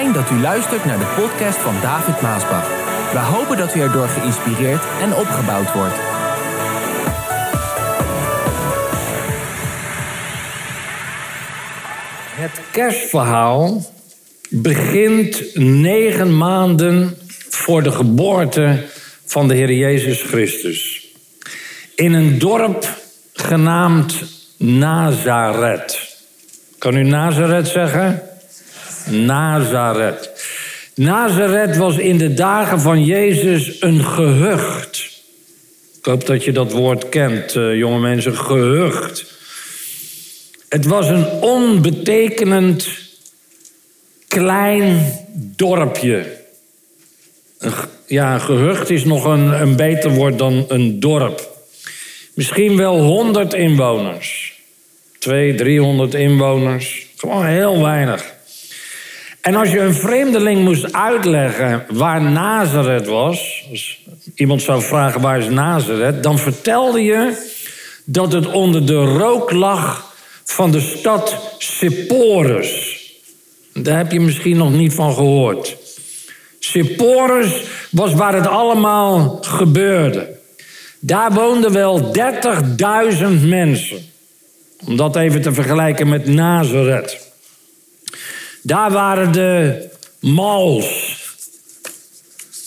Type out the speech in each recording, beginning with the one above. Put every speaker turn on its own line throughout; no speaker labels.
Dat u luistert naar de podcast van David Maasbach. We hopen dat u erdoor geïnspireerd en opgebouwd wordt.
Het kerstverhaal begint negen maanden voor de geboorte van de Heer Jezus Christus. In een dorp genaamd Nazareth. Kan u Nazareth zeggen? Nazareth. Nazareth was in de dagen van Jezus een gehucht. Ik hoop dat je dat woord kent, eh, jonge mensen. Gehucht. Het was een onbetekenend klein dorpje. Ja, gehucht is nog een, een beter woord dan een dorp. Misschien wel 100 inwoners. 200, 300 inwoners. Gewoon heel weinig. En als je een vreemdeling moest uitleggen waar Nazareth was, dus iemand zou vragen waar is Nazareth, dan vertelde je dat het onder de rook lag van de stad Sepphoris. Daar heb je misschien nog niet van gehoord. Sepphoris was waar het allemaal gebeurde. Daar woonden wel 30.000 mensen. Om dat even te vergelijken met Nazareth. Daar waren de malls,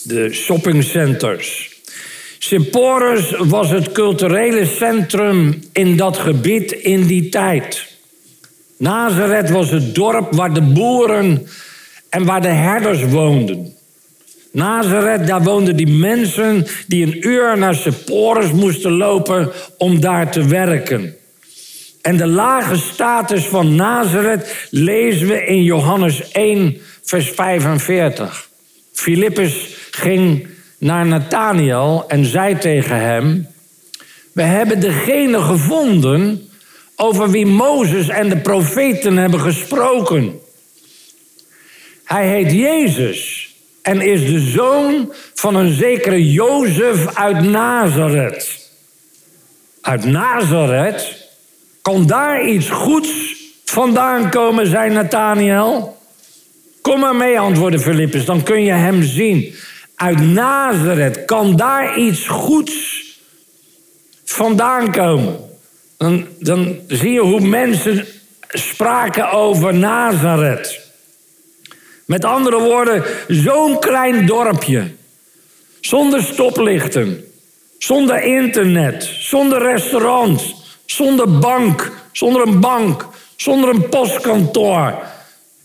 de shoppingcenters. Sepphoris was het culturele centrum in dat gebied in die tijd. Nazareth was het dorp waar de boeren en waar de herders woonden. Nazareth, daar woonden die mensen die een uur naar Sepphoris moesten lopen om daar te werken. En de lage status van Nazareth lezen we in Johannes 1, vers 45. Filippus ging naar Nathanael en zei tegen hem: We hebben degene gevonden over wie Mozes en de profeten hebben gesproken. Hij heet Jezus en is de zoon van een zekere Jozef uit Nazareth. Uit Nazareth? Kon daar iets goeds vandaan komen, zei Nathaniel? Kom maar mee, antwoordde Filippus, dan kun je hem zien. Uit Nazareth kan daar iets goeds vandaan komen. Dan, dan zie je hoe mensen spraken over Nazareth. Met andere woorden, zo'n klein dorpje. Zonder stoplichten, zonder internet, zonder restaurants, zonder bank, zonder een bank, zonder een postkantoor,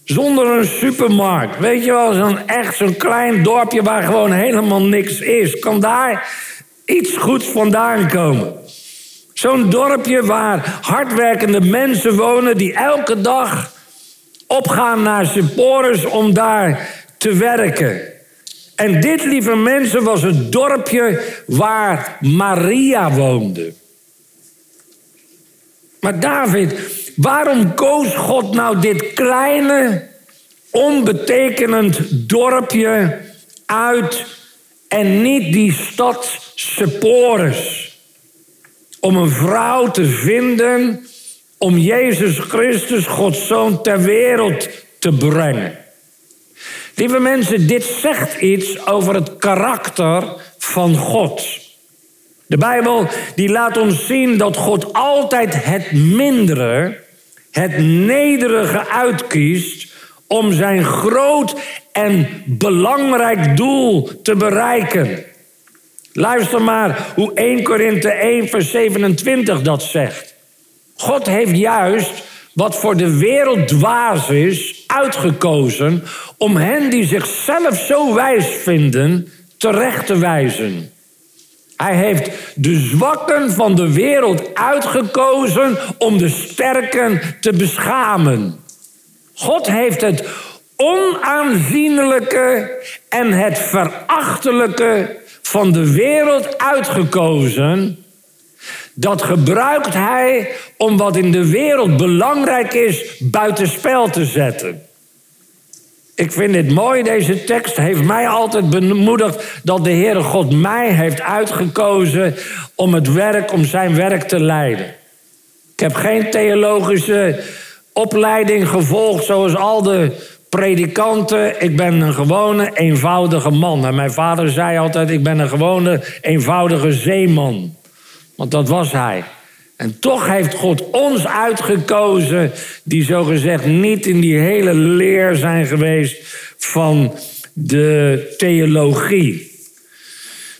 zonder een supermarkt. Weet je wel, zo'n echt zo'n klein dorpje waar gewoon helemaal niks is. Kan daar iets goeds vandaan komen? Zo'n dorpje waar hardwerkende mensen wonen die elke dag opgaan naar Sepphoris om daar te werken. En dit, lieve mensen, was het dorpje waar Maria woonde. Maar David, waarom koos God nou dit kleine, onbetekenend dorpje uit en niet die stad Sepphoris? Om een vrouw te vinden om Jezus Christus, Gods Zoon, ter wereld te brengen. Lieve mensen, dit zegt iets over het karakter van God. De Bijbel die laat ons zien dat God altijd het mindere, het nederige uitkiest om zijn groot en belangrijk doel te bereiken. Luister maar hoe 1 Korinthe 1 vers 27 dat zegt. God heeft juist wat voor de wereld dwaas is, uitgekozen om hen die zichzelf zo wijs vinden terecht te wijzen. Hij heeft de zwakken van de wereld uitgekozen om de sterken te beschamen. God heeft het onaanzienlijke en het verachtelijke van de wereld uitgekozen. Dat gebruikt hij om wat in de wereld belangrijk is buitenspel te zetten. Ik vind dit mooi, deze tekst heeft mij altijd bemoedigd dat de Heere God mij heeft uitgekozen om het werk, om zijn werk te leiden. Ik heb geen theologische opleiding gevolgd zoals al de predikanten, ik ben een gewone, eenvoudige man. En mijn vader zei altijd, ik ben een gewone, eenvoudige zeeman. Want dat was hij. En toch heeft God ons uitgekozen, die zogezegd niet in die hele leer zijn geweest van de theologie.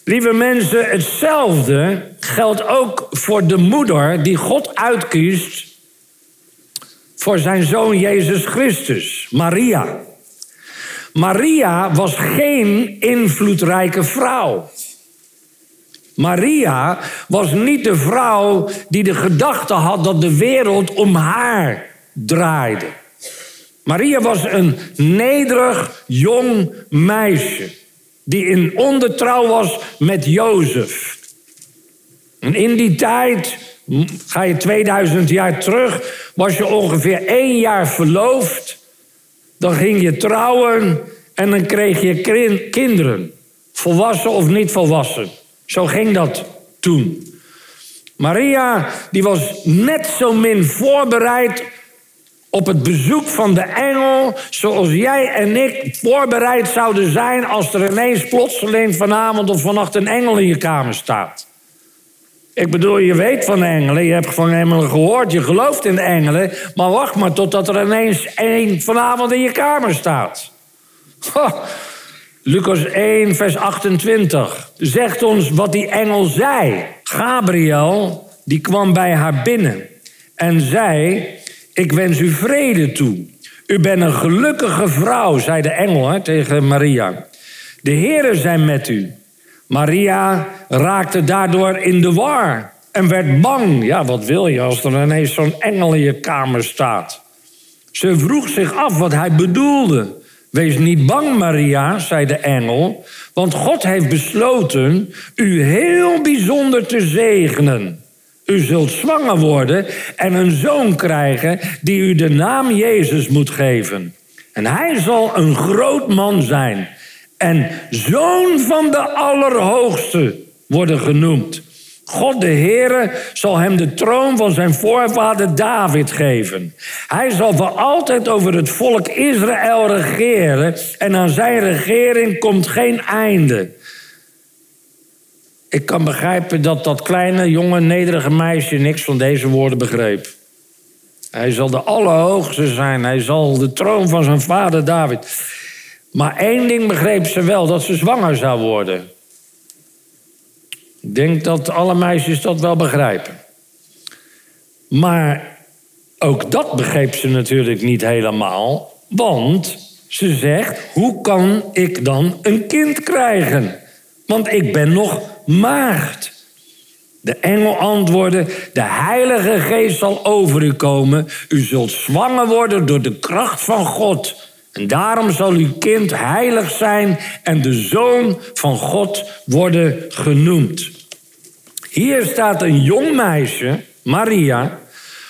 Lieve mensen, hetzelfde geldt ook voor de moeder die God uitkiest voor zijn zoon Jezus Christus, Maria. Maria was geen invloedrijke vrouw. Maria was niet de vrouw die de gedachte had dat de wereld om haar draaide. Maria was een nederig jong meisje die in ondertrouw was met Jozef. En in die tijd, ga je 2000 jaar terug, was je ongeveer één jaar verloofd. Dan ging je trouwen en dan kreeg je kinderen. Volwassen of niet volwassen. Zo ging dat toen. Maria, die was net zo min voorbereid op het bezoek van de engel, zoals jij en ik voorbereid zouden zijn als er ineens plotseling vanavond of vannacht een engel in je kamer staat. Ik bedoel, je weet van engelen, je hebt van engelen gehoord, je gelooft in engelen, maar wacht maar totdat er ineens één vanavond in je kamer staat. Lucas 1, vers 28 zegt ons wat die engel zei. Gabriel, die kwam bij haar binnen en zei: Ik wens u vrede toe. U bent een gelukkige vrouw, zei de engel tegen Maria. De Heeren zijn met u. Maria raakte daardoor in de war en werd bang. Ja, wat wil je als er ineens zo'n engel in je kamer staat? Ze vroeg zich af wat hij bedoelde. Wees niet bang, Maria, zei de engel, want God heeft besloten u heel bijzonder te zegenen. U zult zwanger worden en een zoon krijgen die u de naam Jezus moet geven. En hij zal een groot man zijn en zoon van de Allerhoogste worden genoemd. God de Heere zal hem de troon van zijn voorvader David geven. Hij zal voor altijd over het volk Israël regeren en aan zijn regering komt geen einde. Ik kan begrijpen dat dat kleine, jonge, nederige meisje niks van deze woorden begreep. Hij zal de Allerhoogste zijn. Hij zal de troon van zijn vader David. Maar één ding begreep ze wel: dat ze zwanger zou worden. Ik denk dat alle meisjes dat wel begrijpen. Maar ook dat begreep ze natuurlijk niet helemaal. Want ze zegt: hoe kan ik dan een kind krijgen? Want ik ben nog maagd. De engel antwoordde: De Heilige Geest zal over u komen. U zult zwanger worden door de kracht van God. En daarom zal uw kind heilig zijn en de zoon van God worden genoemd. Hier staat een jong meisje, Maria,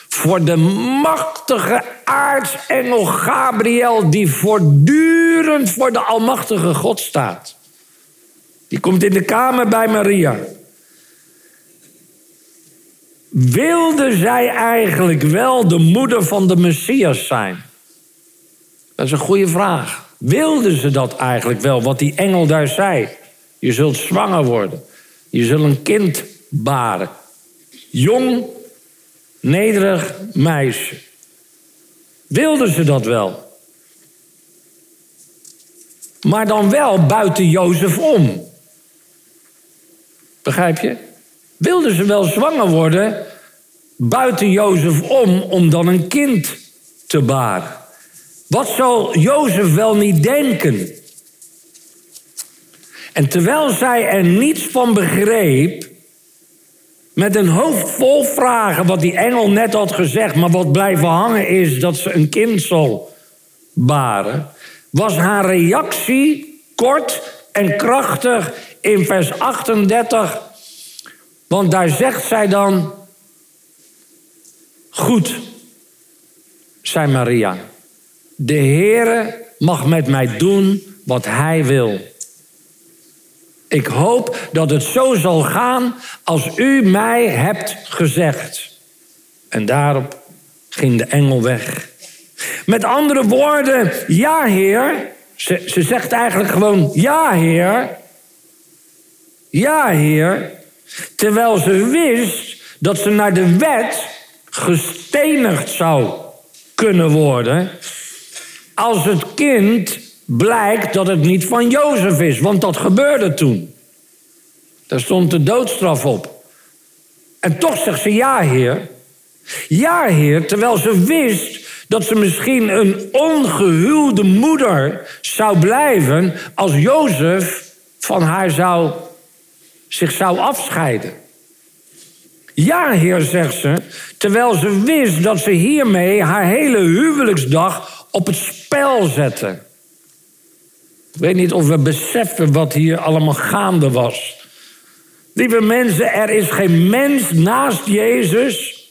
voor de machtige aartsengel Gabriel, die voortdurend voor de Almachtige God staat. Die komt in de kamer bij Maria. Wilde zij eigenlijk wel de moeder van de Messias zijn? Dat is een goede vraag. Wilden ze dat eigenlijk wel, wat die engel daar zei? Je zult zwanger worden. Je zult een kind baren. Jong, nederig meisje. Wilden ze dat wel? Maar dan wel buiten Jozef om. Begrijp je? Wilden ze wel zwanger worden buiten Jozef om, om dan een kind te baren? Wat zal Jozef wel niet denken? En terwijl zij er niets van begreep, met een hoofd vol vragen, wat die engel net had gezegd, maar wat blijven hangen is dat ze een kind zal baren, was haar reactie kort en krachtig in vers 38. Want daar zegt zij dan: Goed, zei Maria. De Heere mag met mij doen wat Hij wil. Ik hoop dat het zo zal gaan als u mij hebt gezegd. En daarop ging de engel weg. Met andere woorden, ja Heer. Ze, ze zegt eigenlijk gewoon ja Heer. Ja Heer. Terwijl ze wist dat ze naar de wet gestenigd zou kunnen worden. Als het kind blijkt dat het niet van Jozef is. Want dat gebeurde toen. Daar stond de doodstraf op. En toch zegt ze ja, Heer. Ja, Heer, terwijl ze wist dat ze misschien een ongehuwde moeder zou blijven als Jozef van haar zou, zich zou afscheiden. Ja, Heer, zegt ze, terwijl ze wist dat ze hiermee haar hele huwelijksdag op het spel zette. Ik weet niet of we beseffen wat hier allemaal gaande was. Lieve mensen, er is geen mens naast Jezus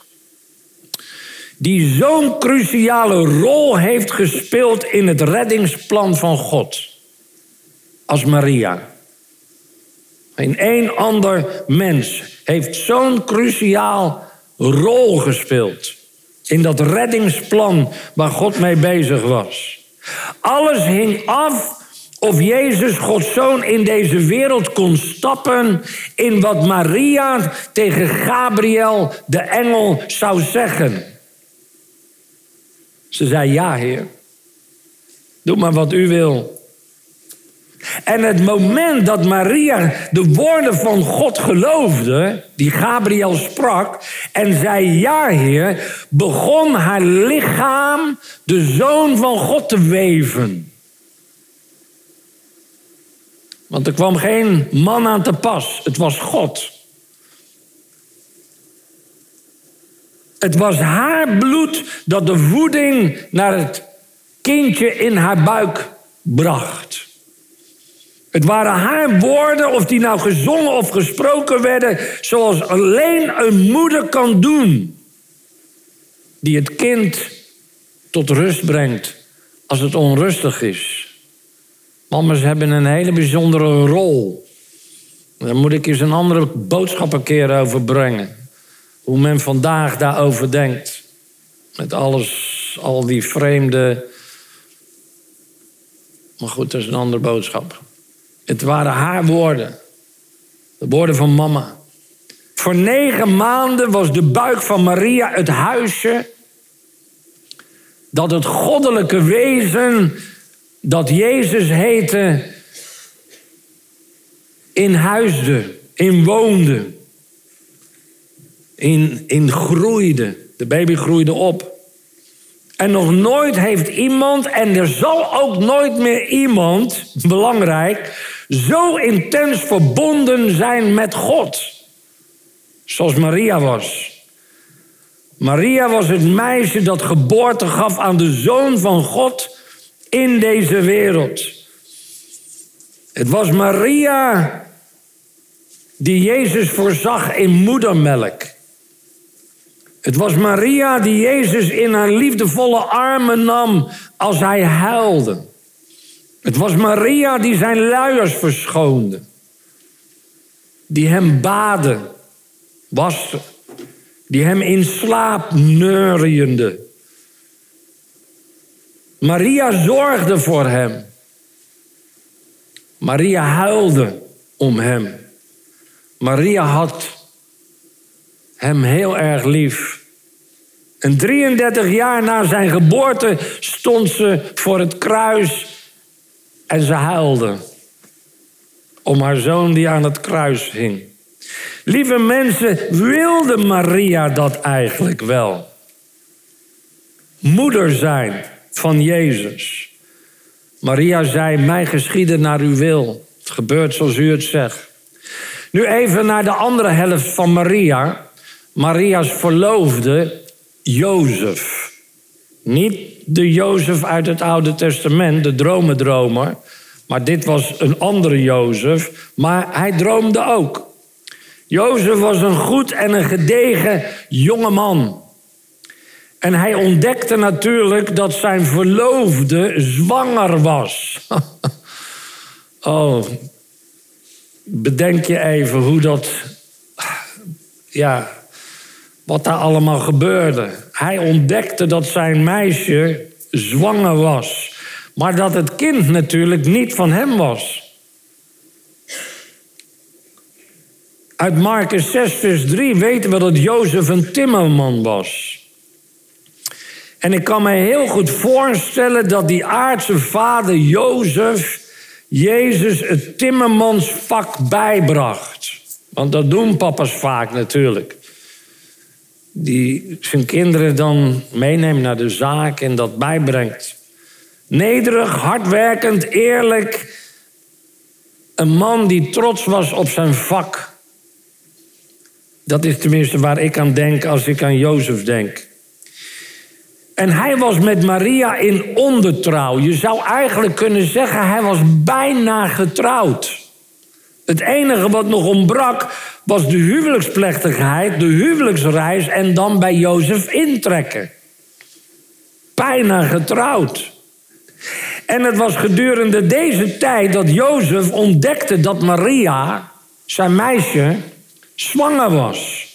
die zo'n cruciale rol heeft gespeeld in het reddingsplan van God als Maria. Geen één ander mens heeft zo'n cruciaal rol gespeeld in dat reddingsplan waar God mee bezig was. Alles hing af of Jezus, Gods zoon, in deze wereld kon stappen in wat Maria tegen Gabriel, de engel, zou zeggen. Ze zei, ja heer, doe maar wat u wil. En het moment dat Maria de woorden van God geloofde, die Gabriel sprak, en zei ja heer, begon haar lichaam de zoon van God te weven. Want er kwam geen man aan te pas, het was God. Het was haar bloed dat de voeding naar het kindje in haar buik bracht. Het waren haar woorden, of die nou gezongen of gesproken werden, zoals alleen een moeder kan doen. Die het kind tot rust brengt als het onrustig is. Mama's hebben een hele bijzondere rol. Daar moet ik eens een andere boodschap een keer over brengen. Hoe men vandaag daarover denkt. Met alles, al die vreemde. Maar goed, dat is een andere boodschap. Het waren haar woorden. De woorden van mama. Voor negen maanden was de buik van Maria het huisje dat het goddelijke wezen dat Jezus heette in huisde, in woonde, in, in groeide. De baby groeide op. En nog nooit heeft iemand, en er zal ook nooit meer iemand, belangrijk, zo intens verbonden zijn met God. Zoals Maria was. Maria was het meisje dat geboorte gaf aan de zoon van God in deze wereld. Het was Maria die Jezus voorzag in moedermelk. Het was Maria die Jezus in haar liefdevolle armen nam als hij huilde. Het was Maria die zijn luiers verschoonde. Die hem baden, waste. Die hem in slaap neuriënde. Maria zorgde voor hem. Maria huilde om hem. Maria had hem heel erg lief. En 33 jaar na zijn geboorte stond ze voor het kruis en ze huilde om haar zoon die aan het kruis hing. Lieve mensen, wilde Maria dat eigenlijk wel? Moeder zijn van Jezus. Maria zei: Mij geschieden naar uw wil. Het gebeurt zoals u het zegt. Nu even naar de andere helft van Maria. Maria's verloofde Jozef. Niet de Jozef uit het Oude Testament, de dromendromer. Maar dit was een andere Jozef. Maar hij droomde ook. Jozef was een goed en een gedegen jonge man. En hij ontdekte natuurlijk dat zijn verloofde zwanger was. oh, bedenk je even hoe dat. Ja, wat daar allemaal gebeurde. Hij ontdekte dat zijn meisje zwanger was. Maar dat het kind natuurlijk niet van hem was. Uit Marcus 6, vers 3 weten we dat Jozef een timmerman was. En ik kan me heel goed voorstellen dat die aardse vader Jozef Jezus het timmermansvak bijbracht. Want dat doen papa's vaak natuurlijk. Die zijn kinderen dan meeneemt naar de zaak en dat bijbrengt. Nederig, hardwerkend, eerlijk. Een man die trots was op zijn vak. Dat is tenminste waar ik aan denk als ik aan Jozef denk. En hij was met Maria in ondertrouw. Je zou eigenlijk kunnen zeggen, hij was bijna getrouwd. Het enige wat nog ontbrak was de huwelijksplechtigheid, de huwelijksreis en dan bij Jozef intrekken. Bijna getrouwd. En het was gedurende deze tijd dat Jozef ontdekte dat Maria, zijn meisje, zwanger was.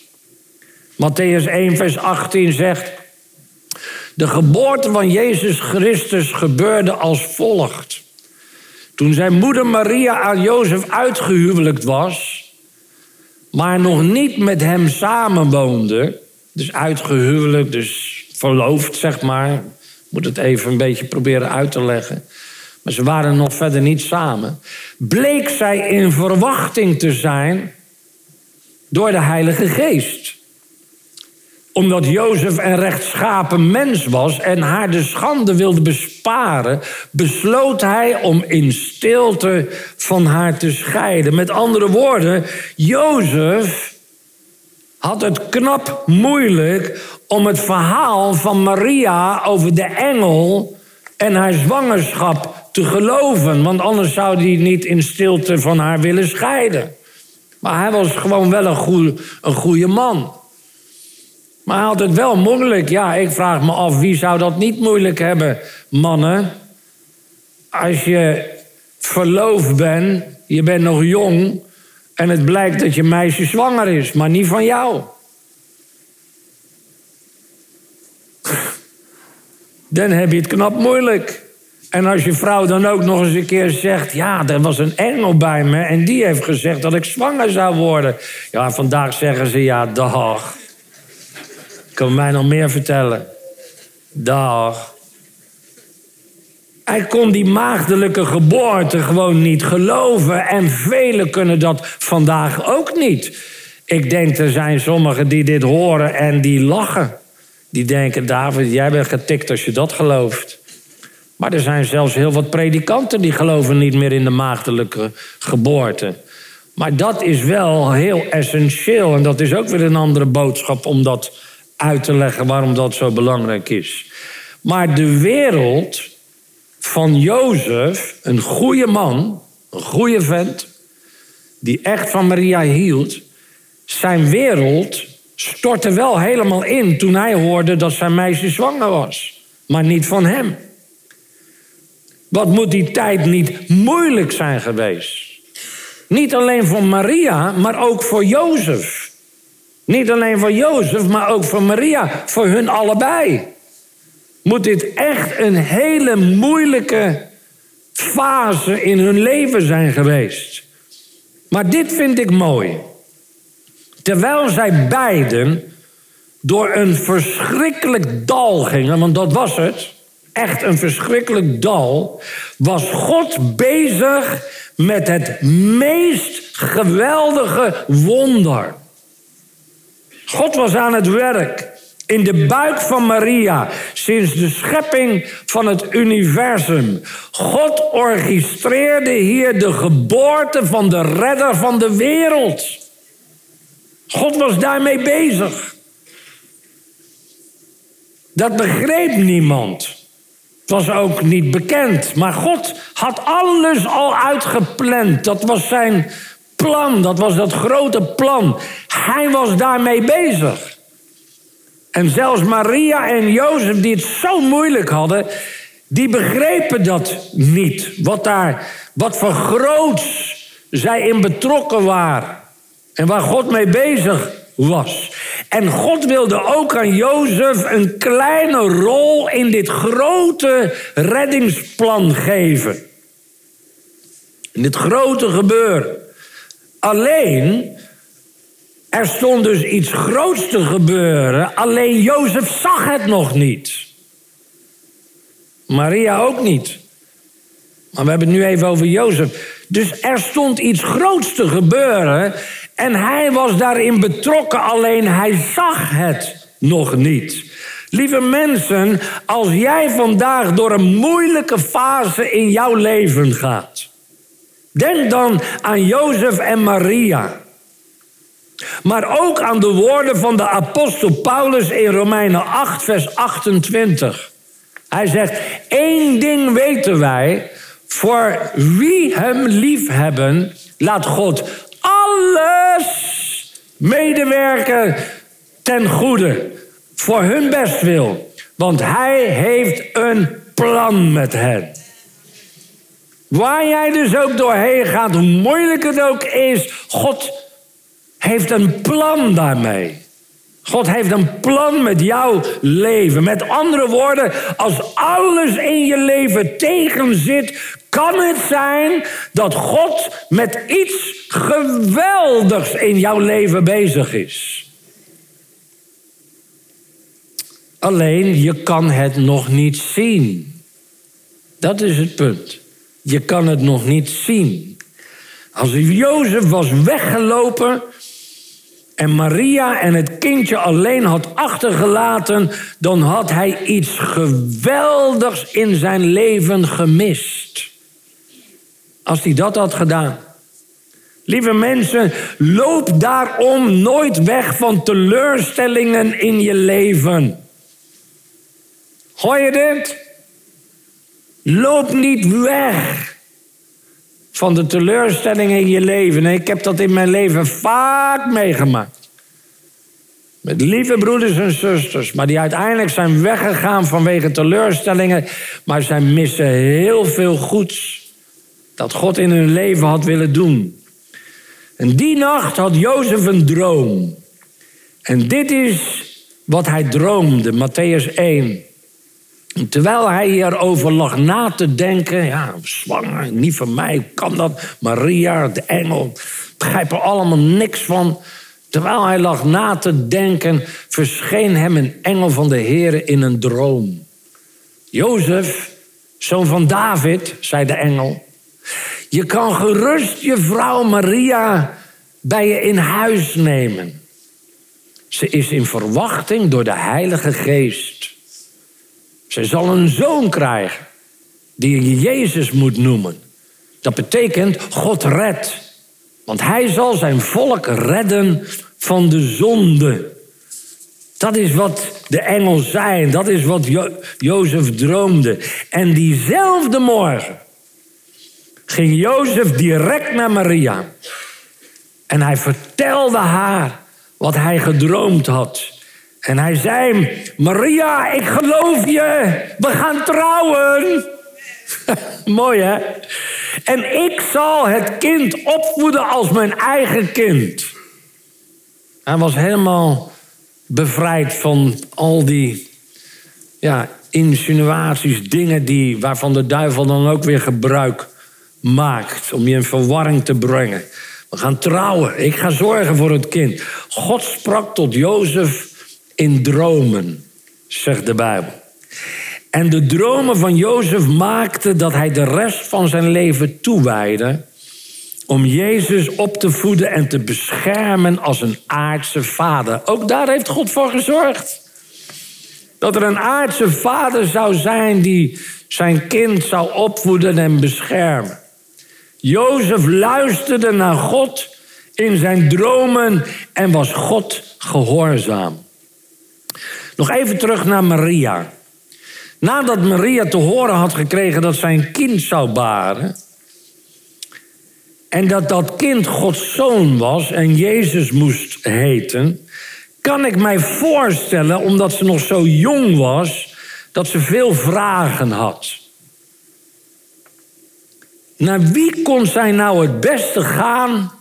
Matthäus 1, vers 18 zegt: De geboorte van Jezus Christus gebeurde als volgt. Toen zijn moeder Maria aan Jozef uitgehuwelijkt was, maar nog niet met hem samenwoonde, dus uitgehuwelijkt, dus verloofd zeg maar, moet het even een beetje proberen uit te leggen. Maar ze waren nog verder niet samen. Bleek zij in verwachting te zijn door de Heilige Geest. Omdat Jozef een rechtschapen mens was en haar de schande wilde besparen, besloot hij om in stilte van haar te scheiden. Met andere woorden, Jozef had het knap moeilijk om het verhaal van Maria over de engel en haar zwangerschap te geloven. Want anders zou hij niet in stilte van haar willen scheiden. Maar hij was gewoon wel een goede, een goede man. Maar hij had het wel moeilijk. Ja, ik vraag me af, wie zou dat niet moeilijk hebben, mannen? Als je verloofd bent, je bent nog jong... en het blijkt dat je meisje zwanger is, maar niet van jou. Dan heb je het knap moeilijk. En als je vrouw dan ook nog eens een keer zegt: Ja, er was een engel bij me en die heeft gezegd dat ik zwanger zou worden. Ja, vandaag zeggen ze: Ja, dag. Kan mij nog meer vertellen? Dag. Hij kon die maagdelijke geboorte gewoon niet geloven. En velen kunnen dat vandaag ook niet. Ik denk, er zijn sommigen die dit horen en die lachen. Die denken, David, jij bent getikt als je dat gelooft. Maar er zijn zelfs heel wat predikanten die geloven niet meer in de maagdelijke geboorte. Maar dat is wel heel essentieel. En dat is ook weer een andere boodschap om dat uit te leggen waarom dat zo belangrijk is. Maar de wereld van Jozef, een goede man, een goede vent, die echt van Maria hield, zijn wereld stortte wel helemaal in toen hij hoorde dat zijn meisje zwanger was. Maar niet van hem. Wat moet die tijd niet moeilijk zijn geweest? Niet alleen voor Maria, maar ook voor Jozef. Niet alleen voor Jozef, maar ook voor Maria. Voor hun allebei. Moet dit echt een hele moeilijke fase in hun leven zijn geweest. Maar dit vind ik mooi. Terwijl zij beiden door een verschrikkelijk dal gingen, want dat was het echt een verschrikkelijk dal, was God bezig met het meest geweldige wonder. God was aan het werk in de buik van Maria sinds de schepping van het universum. God orchestreerde hier de geboorte van de redder van de wereld. God was daarmee bezig. Dat begreep niemand. Het was ook niet bekend. Maar God had alles al uitgepland. Dat was zijn plan. Dat was dat grote plan. Hij was daarmee bezig. En zelfs Maria en Jozef, die het zo moeilijk hadden, die begrepen dat niet. Wat, daar, wat voor groots zij in betrokken waren. En waar God mee bezig was. En God wilde ook aan Jozef een kleine rol in dit grote reddingsplan geven. In dit grote gebeuren. Alleen, er stond dus iets groots te gebeuren, alleen Jozef zag het nog niet. Maria ook niet. Maar we hebben het nu even over Jozef. Dus er stond iets groots te gebeuren en hij was daarin betrokken, alleen hij zag het nog niet. Lieve mensen, als jij vandaag door een moeilijke fase in jouw leven gaat, denk dan aan Jozef en Maria. Maar ook aan de woorden van de apostel Paulus in Romeinen 8, vers 28. Hij zegt: één ding weten wij, voor wie hem lief hebben, laat God alles medewerken ten goede. Voor hun bestwil. Want hij heeft een plan met hen. Waar jij dus ook doorheen gaat, hoe moeilijk het ook is, God heeft een plan daarmee. God heeft een plan met jouw leven. Met andere woorden, als alles in je leven tegenzit, kan het zijn dat God met iets geweldigs in jouw leven bezig is. Alleen je kan het nog niet zien. Dat is het punt. Je kan het nog niet zien. Als Jozef was weggelopen en Maria en het kindje alleen had achtergelaten, dan had hij iets geweldigs in zijn leven gemist. Als hij dat had gedaan. Lieve mensen, loop daarom nooit weg van teleurstellingen in je leven. Hoor je dit? Loop niet weg van de teleurstellingen in je leven. ik heb dat in mijn leven vaak meegemaakt. Met lieve broeders en zusters, maar die uiteindelijk zijn weggegaan vanwege teleurstellingen, maar zij missen heel veel goeds dat God in hun leven had willen doen. En die nacht had Jozef een droom. En dit is wat hij droomde, Matthäus 1. Terwijl hij hierover lag na te denken, ja, zwanger, niet van mij, kan dat? Maria, de engel, begrijp er allemaal niks van. Terwijl hij lag na te denken, verscheen hem een engel van de Heer in een droom. Jozef, zoon van David, zei de engel, je kan gerust je vrouw Maria bij je in huis nemen. Ze is in verwachting door de Heilige Geest. Ze zal een zoon krijgen die je Jezus moet noemen. Dat betekent God redt. Want hij zal zijn volk redden van de zonde. Dat is wat de engel zei. Dat is wat jo Jozef droomde. En diezelfde morgen ging Jozef direct naar Maria. En hij vertelde haar wat hij gedroomd had. En hij zei: Maria, ik geloof je. We gaan trouwen. Mooi hè? En ik zal het kind opvoeden als mijn eigen kind. Hij was helemaal bevrijd van al die ja, insinuaties, dingen die, waarvan de duivel dan ook weer gebruik maakt om je in verwarring te brengen. We gaan trouwen. Ik ga zorgen voor het kind. God sprak tot Jozef in dromen, zegt de Bijbel. En de dromen van Jozef maakten dat hij de rest van zijn leven toewijde om Jezus op te voeden en te beschermen als een aardse vader. Ook daar heeft God voor gezorgd. Dat er een aardse vader zou zijn die zijn kind zou opvoeden en beschermen. Jozef luisterde naar God in zijn dromen en was God gehoorzaam. Nog even terug naar Maria. Nadat Maria te horen had gekregen dat zij een kind zou baren. En dat dat kind Gods zoon was en Jezus moest heten. Kan ik mij voorstellen, omdat ze nog zo jong was, dat ze veel vragen had. Naar wie kon zij nou het beste gaan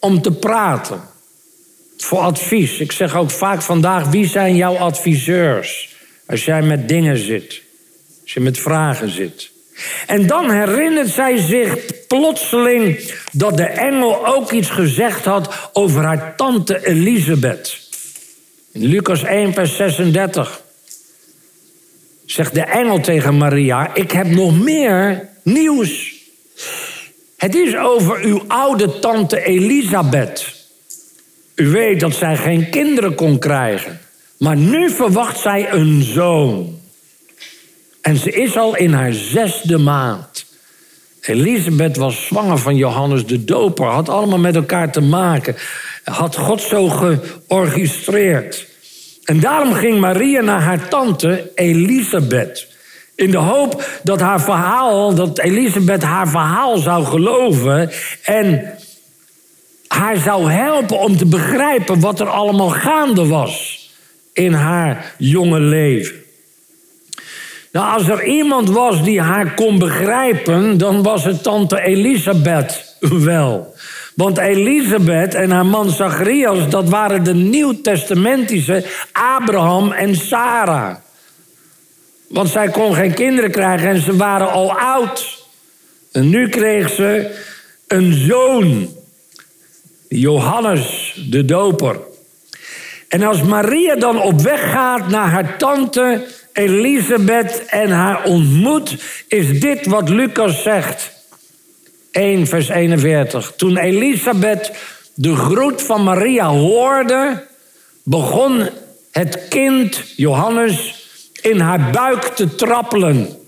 om te praten? Voor advies. Ik zeg ook vaak vandaag, wie zijn jouw adviseurs? Als jij met dingen zit, als je met vragen zit. En dan herinnert zij zich plotseling dat de engel ook iets gezegd had over haar tante Elisabeth. In Lucas 1, vers 36 zegt de engel tegen Maria: Ik heb nog meer nieuws. Het is over uw oude tante Elisabeth. U weet dat zij geen kinderen kon krijgen. Maar nu verwacht zij een zoon. En ze is al in haar zesde maand. Elisabeth was zwanger van Johannes de Doper. Had allemaal met elkaar te maken. Had God zo georchestreerd. En daarom ging Maria naar haar tante Elisabeth. In de hoop dat haar verhaal, dat Elisabeth haar verhaal zou geloven. En haar zou helpen om te begrijpen wat er allemaal gaande was in haar jonge leven. Nou, als er iemand was die haar kon begrijpen, dan was het tante Elisabeth wel. Want Elisabeth en haar man Zacharias, dat waren de nieuwtestamentische Abraham en Sarah. Want zij kon geen kinderen krijgen en ze waren al oud. En nu kreeg ze een zoon, Johannes de Doper. En als Maria dan op weg gaat naar haar tante Elisabeth en haar ontmoet, is dit wat Lucas zegt. 1 vers 41. Toen Elisabeth de groet van Maria hoorde, begon het kind Johannes in haar buik te trappelen.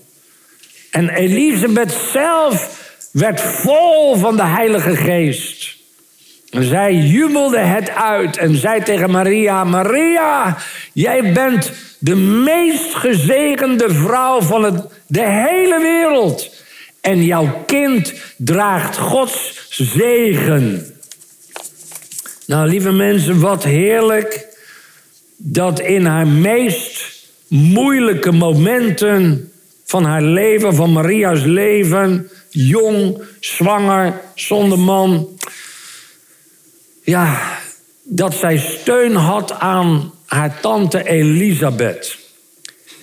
En Elisabeth zelf werd vol van de Heilige Geest. Zij jubelde het uit en zei tegen Maria: Maria, jij bent de meest gezegende vrouw van de hele wereld. En jouw kind draagt Gods zegen. Nou, lieve mensen, wat heerlijk dat in haar meest moeilijke momenten van haar leven, van Maria's leven, jong, zwanger, zonder man, ja, dat zij steun had aan haar tante Elisabeth.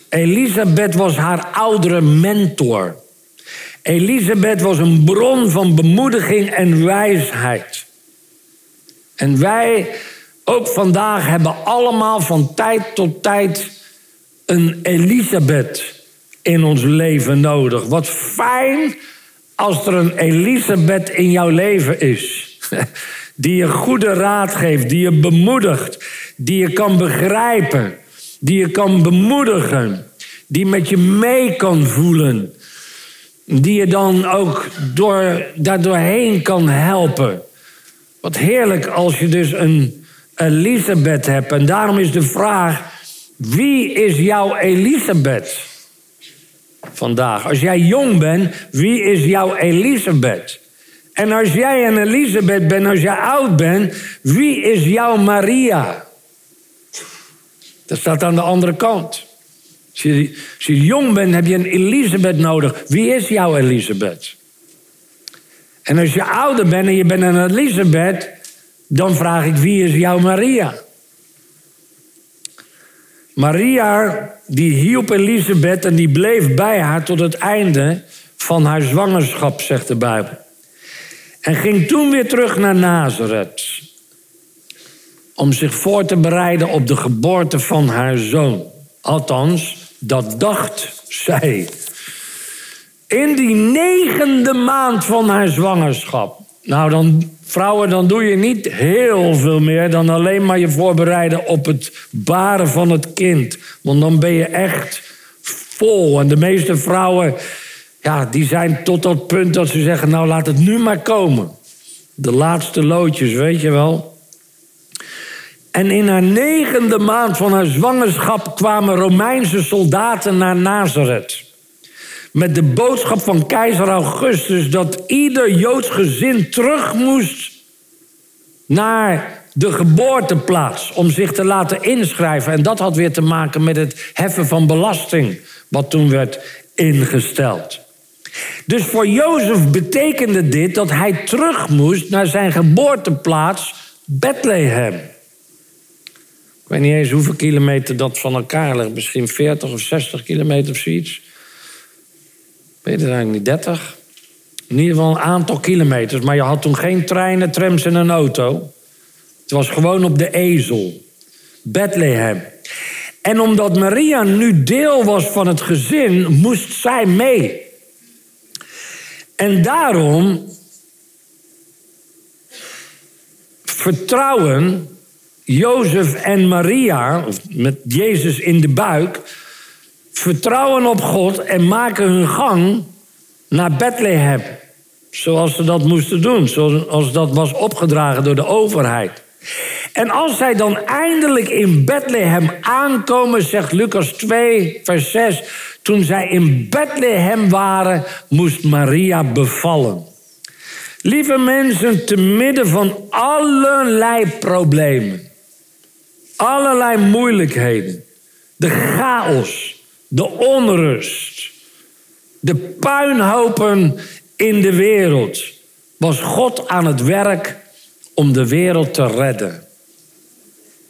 Elisabeth was haar oudere mentor. Elisabeth was een bron van bemoediging en wijsheid. En wij, ook vandaag, hebben allemaal van tijd tot tijd een Elisabeth in ons leven nodig. Wat fijn als er een Elisabeth in jouw leven is. Die je goede raad geeft, die je bemoedigt, die je kan begrijpen, die je kan bemoedigen, die met je mee kan voelen, die je dan ook door, daardoorheen kan helpen. Wat heerlijk als je dus een Elisabeth hebt. En daarom is de vraag: wie is jouw Elisabeth vandaag? Als jij jong bent, wie is jouw Elisabeth? En als jij een Elisabeth bent, als jij oud bent, wie is jouw Maria? Dat staat aan de andere kant. Als je, als je jong bent, heb je een Elisabeth nodig. Wie is jouw Elisabeth? En als je ouder bent en je bent een Elisabeth, dan vraag ik wie is jouw Maria? Maria, die hielp Elisabeth en die bleef bij haar tot het einde van haar zwangerschap, zegt de Bijbel. En ging toen weer terug naar Nazareth. Om zich voor te bereiden op de geboorte van haar zoon. Althans, dat dacht zij. In die negende maand van haar zwangerschap. Nou, dan, vrouwen, dan doe je niet heel veel meer dan alleen maar je voorbereiden op het baren van het kind. Want dan ben je echt vol. En de meeste vrouwen ja, die zijn tot dat punt dat ze zeggen: Nou, laat het nu maar komen. De laatste loodjes, weet je wel. En in haar negende maand van haar zwangerschap kwamen Romeinse soldaten naar Nazareth. Met de boodschap van keizer Augustus dat ieder Joods gezin terug moest naar de geboorteplaats om zich te laten inschrijven. En dat had weer te maken met het heffen van belasting, wat toen werd ingesteld. Dus voor Jozef betekende dit dat hij terug moest naar zijn geboorteplaats Bethlehem. Ik weet niet eens hoeveel kilometer dat van elkaar ligt. Misschien 40 of 60 kilometer of zoiets. Ik weet het eigenlijk niet, 30. In ieder geval een aantal kilometers. Maar je had toen geen treinen, trams en een auto. Het was gewoon op de ezel. Bethlehem. En omdat Maria nu deel was van het gezin, moest zij mee. En daarom vertrouwen Jozef en Maria, met Jezus in de buik, vertrouwen op God en maken hun gang naar Bethlehem. Zoals ze dat moesten doen, zoals dat was opgedragen door de overheid. En als zij dan eindelijk in Bethlehem aankomen, zegt Lucas 2, vers 6, toen zij in Bethlehem waren, moest Maria bevallen. Lieve mensen, te midden van allerlei problemen, allerlei moeilijkheden, de chaos, de onrust, de puinhopen in de wereld, was God aan het werk om de wereld te redden.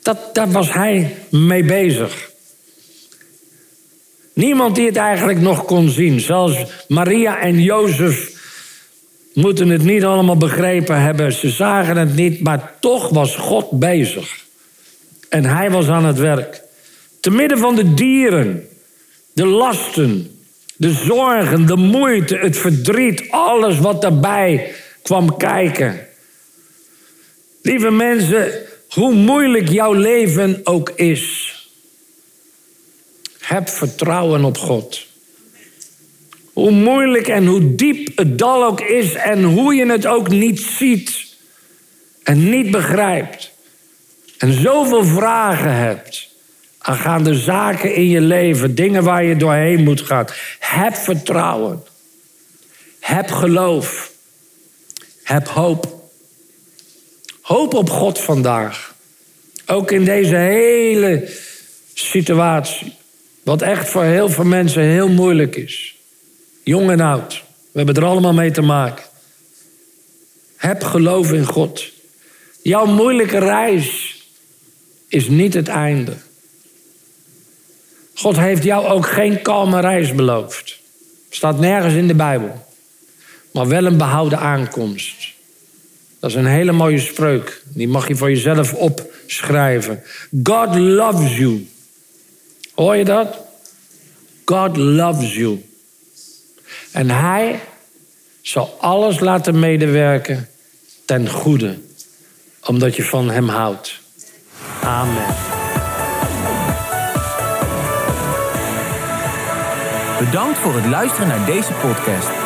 Dat, daar was hij mee bezig. Niemand die het eigenlijk nog kon zien. Zelfs Maria en Jozef moeten het niet allemaal begrepen hebben. Ze zagen het niet, maar toch was God bezig. En hij was aan het werk. Te midden van de dieren, de lasten, de zorgen, de moeite, het verdriet, alles wat daarbij kwam kijken. Lieve mensen, hoe moeilijk jouw leven ook is, heb vertrouwen op God. Hoe moeilijk en hoe diep het dal ook is en hoe je het ook niet ziet en niet begrijpt. En zoveel vragen hebt aangaande zaken in je leven, dingen waar je doorheen moet gaan. Heb vertrouwen. Heb geloof. Heb hoop. Hoop op God vandaag. Ook in deze hele situatie. Wat echt voor heel veel mensen heel moeilijk is. Jong en oud. We hebben er allemaal mee te maken. Heb geloof in God. Jouw moeilijke reis is niet het einde. God heeft jou ook geen kalme reis beloofd. Staat nergens in de Bijbel. Maar wel een behouden aankomst. Dat is een hele mooie spreuk. Die mag je voor jezelf opschrijven. God loves you. Hoor je dat? God loves you. En hij zal alles laten medewerken ten goede, omdat je van hem houdt. Amen.
Bedankt voor het luisteren naar deze podcast.